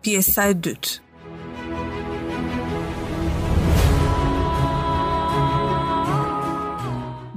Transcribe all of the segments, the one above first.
pjesa e dytë.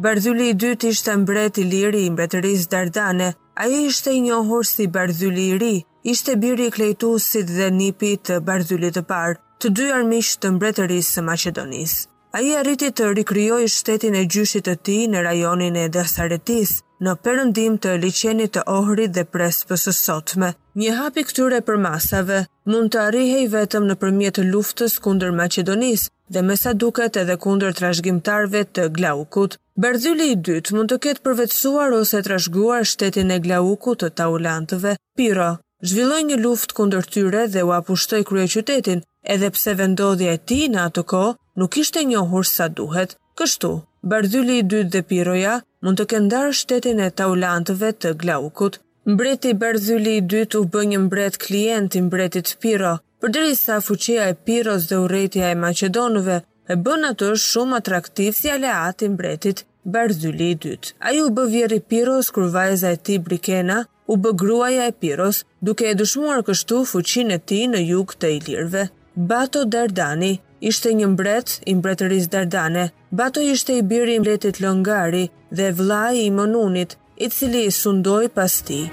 Bardhyli i dytë ishte mbret ilir i mbretërisë Dardane. Ai ishte i njohur si Bardhyli i ri, ishte biri i Klejtusit dhe nipi i Bardhylit të parë, të dy armiq të mbretërisë së Maqedonisë. Ai arriti të rikrijojë shtetin e gjyshit të tij në rajonin e Dasaretisë, në perëndim të liqenit të Ohrit dhe Prespës së sotme. Një hap i këtyre përmasave mund të arrihej vetëm nëpërmjet luftës kundër Maqedonisë dhe me sa duket edhe kundër trashëgimtarëve të Glaukut. Bardhyli i dytë mund të ketë përvetësuar ose trashëguar shtetin e Glaukut të Taulantëve. Pirro zhvilloi një luftë kundër tyre dhe ua pushtoi kryeqytetin, edhe pse vendodhja e tij në atë kohë nuk ishte e njohur sa duhet. Kështu, Bardhyli i Dytë dhe Piroja mund të kenë ndarë shtetin e Taulantëve të Glaukut. Mbreti Bardhyli i Dytë u bë një mbret klient i mbretit Piro, përderisa fuqia e Piros dhe urrejtja e maqedonëve e bënë atë shumë atraktiv si aleat i mbretit. Bardhyli i dytë. Ai u bë vjehrri i Piros kur vajza e tij Brikena u bë gruaja e Piros, duke e dëshmuar kështu fuqinë e tij në jug të ilirëve. Bato Dardani ishte një mbret i mbretërisë Dardane. Bato ishte i biri i mbretit Longari dhe vëllai i Monunit, i cili sundoi pas tij.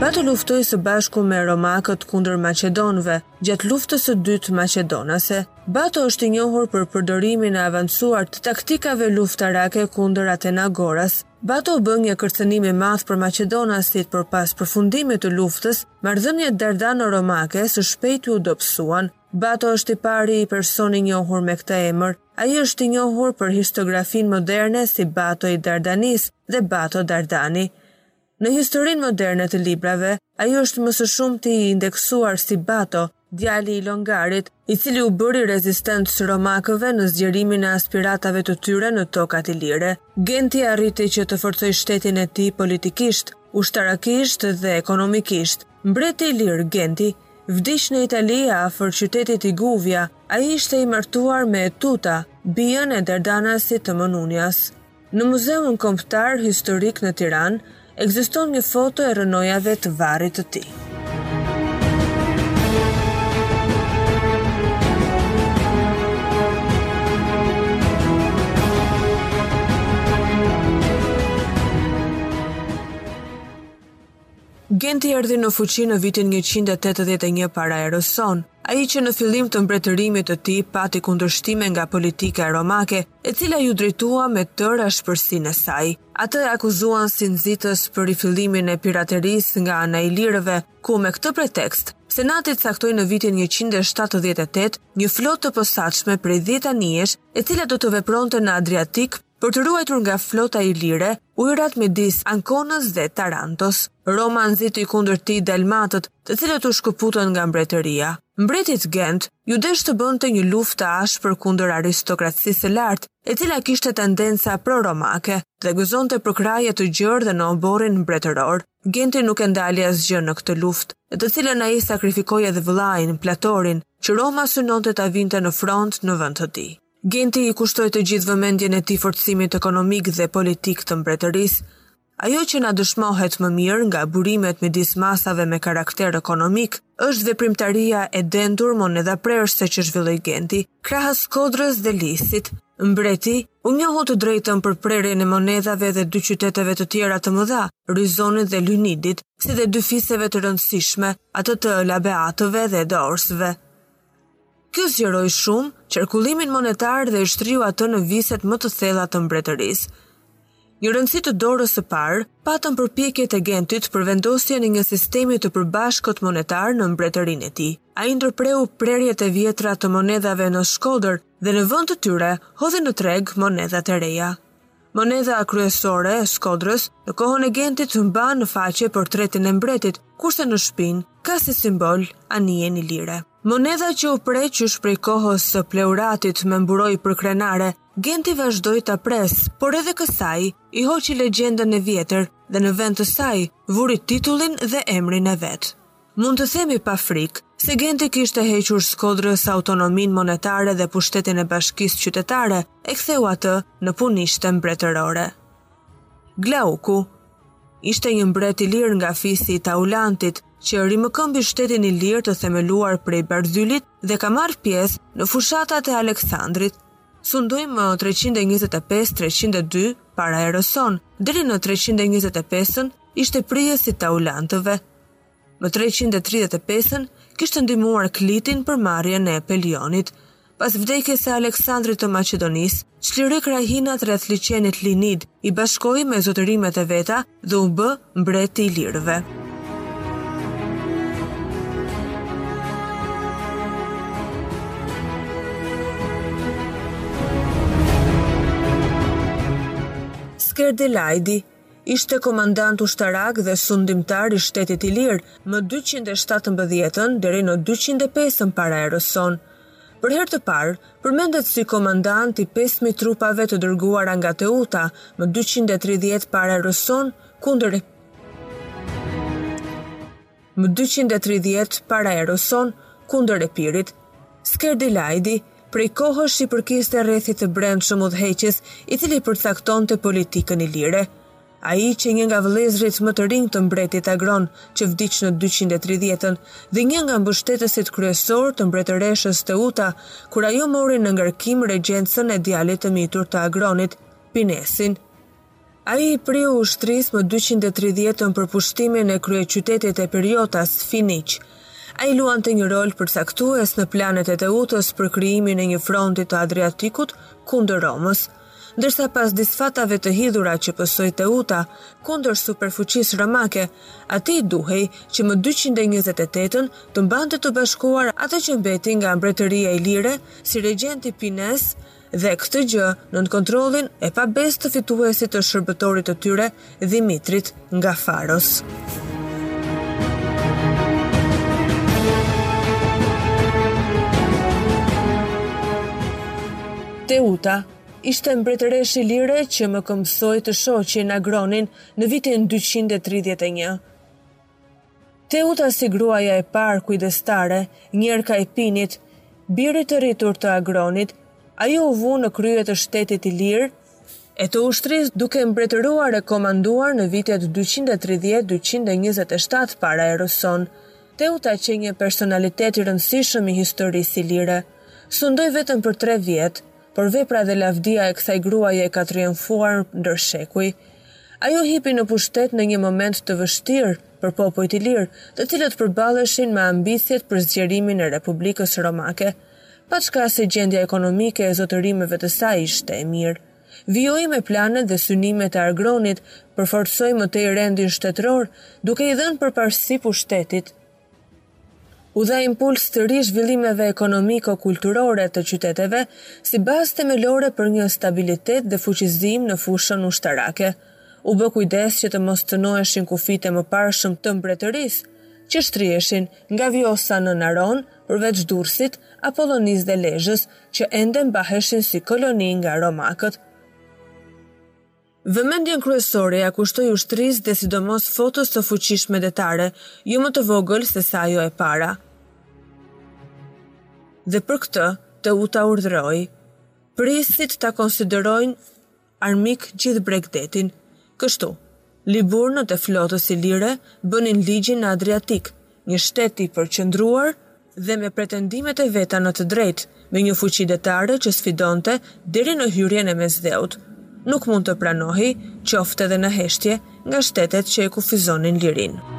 Bato luftoi së bashku me romakët kundër maqedonëve gjatë luftës së dytë maqedonase. Bato është i njohur për përdorimin e avancuar të taktikave luftarake kundër Atenagoras. Bato u bë një kërcënim i madh për maqedonasit, por pas përfundimit të luftës, Marrëdhëniet dardano-romake së shpejti u dobësuan. Bato është i pari person i njohur me këtë emër. Ai është i njohur për historiografinë moderne si Bato i Dardanisë dhe Bato Dardani. Në historinë moderne të librave, ai është më së shumti i indeksuar si Bato, djali i Longarit, i cili u bëri rezistencë romakëve në zgjerimin e aspiratave të tyre në tokat ilire. Genti arriti që të forcojë shtetin e tij politikisht, ushtarakisht dhe ekonomikisht. Mbreti ilir, Genti, vdiq në Itali afër qytetit Iguvia, ai ishte i martuar me Etuta, bijën e Dardanasit të Mënunjas. Në Muzeun Kombëtar Historik në Tiranë ekziston një foto e rrënojave të varrit të tij. Genti erdhi në fuqi në vitin njëqind e tetëdhjetë e një para erës sonë, ai që në fillim të mbretërimit të tij pati kundërshtime nga politika romake, e cila iu drejtua me tërë ashpërsinë e saj. Atë e akuzuan si nxitës për rifillimin e piraterisë nga ana e ilirëve, ku me këtë pretekst, Senati caktoi në vitin njëqind e shtatëdhjetë e tetë një flotë të posaçme prej dhjetë anijesh, e cila do të vepronte në Adriatik, Për të ruajtur nga flota ilire, ujërat midis Ankonës dhe Tarantos, Roma nxiti kundër tij dalmatët, të cilët u shkëputën nga mbretëria. Mbretit Gent iu desh të bënte një luftë të ashpër kundër aristokracisë së lartë, e cila kishte tendenca pro-romake dhe gëzonte përkrahje të gjerë dhe në oborrin mbretëror. Genti nuk e ndali asgjë në këtë luftë, në të cilën ai sakrifikoi edhe vëllain, Platorin, që Roma synonte ta vinte në fron në vend të tij. Genti i kushtoi të gjithë vëmendjen e tij forcimit ekonomik dhe politik të mbretërisë. Ajo që na dëshmohet më mirë nga burimet midis masave me karakter ekonomik është veprimtaria e dendur monedhaprerëse që zhvilloi Genti. Krahas Skodrës dhe Lisit, mbreti u njohu të drejtën për prerjen e monedhave dhe dy qyteteve të tjera të mëdha, Rizonit dhe Lynidit, si dhe dy fiseve të rëndësishme, atë të Labeatëve dhe Dorsëve. Kjo zgjeroi shumë qarkullimin monetar dhe e shtriu atë në viset më të thella të mbretërisë. Një rëndësi të dorës së parë patën përpjekjet e Gentit për vendosjen e një sistemi të përbashkët monetar në mbretërinë e tij. Ai ndërpreu prerjet e vjetra të monedhave në Shkodër dhe në vend të tyre hodhi në treg monedhat e reja. Monedha kryesore e Skodrës, në kohën e Gentit mban në faqe portretin e mbretit, kurse në shpinë ka si simbol anijen ilire. Monedha që u pre qysh prej kohës së Pleuratit me mburojë, përkrenare, Genti vazhdoi ta presë, por edhe kësaj i hoqi legjendën e vjetër dhe në vend të saj vuri titullin dhe emrin e vet. Mund të themi pa frikë, se Genti kishte hequr Skodrës autonominë monetare dhe pushtetin e bashkisë qytetare, e ktheu atë në punishte mbretërore. Glauku ishte një mbret ilir nga fisi i Taulantit, që rimëkëmbi shtetin ilir të themeluar prej Bardhylit dhe ka marrë pjesë në fushatat e Aleksandrit, sundoi më 325-302 para erës sonë, deri në 325-ën ishte prijës i Taulantëve, Më 335-ën kishte ndihmuar Klitin për marrjen e Pelionit. Pas vdekjes së Aleksandrit të Maqedonisë, çliroi krahinat rreth liqenit Linid, i bashkoi me zotërimet e veta dhe u bë mbreti i ilirëve. Skerdelajdi, Ishte komandant ushtarak dhe sundimtar i shtetit ilir, më dyqind e shtatëmbëdhjetën deri në dyqind e pesën para erës sonë. Për herë të parë, përmendet si komandant i pesë mijë trupave të dërguara nga Teuta, më dyqind e tridhjetë para erës sonë, kundër Më dyqind e tridhjetë para erës sonë, kundër Epirit, Skerdilajdi, prej kohësh i përkiste rrethit të brendshëm udhëheqës, i cili përcaktonte politikën ilire. Ai qe një nga vëllezërit më të rinj të mbretit Agron, që vdiq në dyqind e tridhjetën, dhe një nga mbështetësit kryesorë të mbretëreshës Teuta, kur ajo mori në ngarkim regjencën e djalit të mitur të Agronit, Pinesin. Ai i priu ushtrisë më dyqind e tridhjetën për pushtimin e kryeqytetit epirotas, Finiq. Ai luante një rol përcaktues në planet e Teutës për krijimin e një fronti të Adriatikut kundër Romës. Ndërsa pas disfatave të hidhura që pësoi Teuta kundër superfuqisë romake, atij i duhej që më dyqind e njëzet e tetën të mbante të bashkuar atë që mbeti nga Mbretëria Ilire si regjent i Pines Dhe këtë gjë, nën kontrollin e pabesë të fituesit të shërbëtorit të tyre, Dhimitrit nga Faros. Teuta ishte mbretëreshë ilire që mëkëmbësoi të shoqin Agronin në vitin 231. Teuta si gruaja e parë kujdestare, njerka e Pinit, birit të rritur të Agronit, ajo u vu në krye të shtetit ilir e të ushtrisë duke mbretëruar e komanduar në vitet dyqind e tridhjetë dyqind e njëzet e shtatë para erës sonë. Teuta qe një personalitet i rëndësishëm i historisë ilire. Sundoi vetëm për tre vjet. por vepra dhe lavdia e kësaj gruaje ka triumfuar ndër shekuj. Ajo hipi në pushtet në një moment të vështirë për popujt ilirë, të cilët përballeshin me ambiciet për zgjerimin e Republikës Romake. Paçka se gjendja ekonomike e zotërimeve të saj ishte e mirë, vijoi me planet dhe synimet e Agronit, përforcoi më tej rendin shtetëror, duke i dhënë përparësi pushtetit. u dha impuls të ri zhvillimeve ekonomiko-kulturore të qyteteve si bazë themelore për një stabilitet dhe fuqizim në fushën ushtarake. U bë kujdes që të mos cenoheshin kufijtë e mëparshëm të mbretërisë, që shtriheshin nga Vjosa në Naron, përveç Durrësit, Apollonisë dhe Lezhës, që ende mbaheshin si koloni nga romakët. Vëmendjen kryesore ia kushtoi ushtrisë dhe sidomos flotës së fuqishme detare, jo më të vogël se sa ajo e para. Dhe për këtë, Teuta urdhëroi, prijësit ta konsiderojnë armik gjithë bregdetin. Kështu, Liburnët e flotës ilire bënin ligjin në Adriatik, një shtet i përqendruar, dhe me pretendimet e veta në të drejtë, me një fuqi detare që sfidonte deri në hyrjen e Mesdheut, nuk mund të pranohej, qoftë edhe në heshtje, nga shtetet që e kufizonin Ilirinë.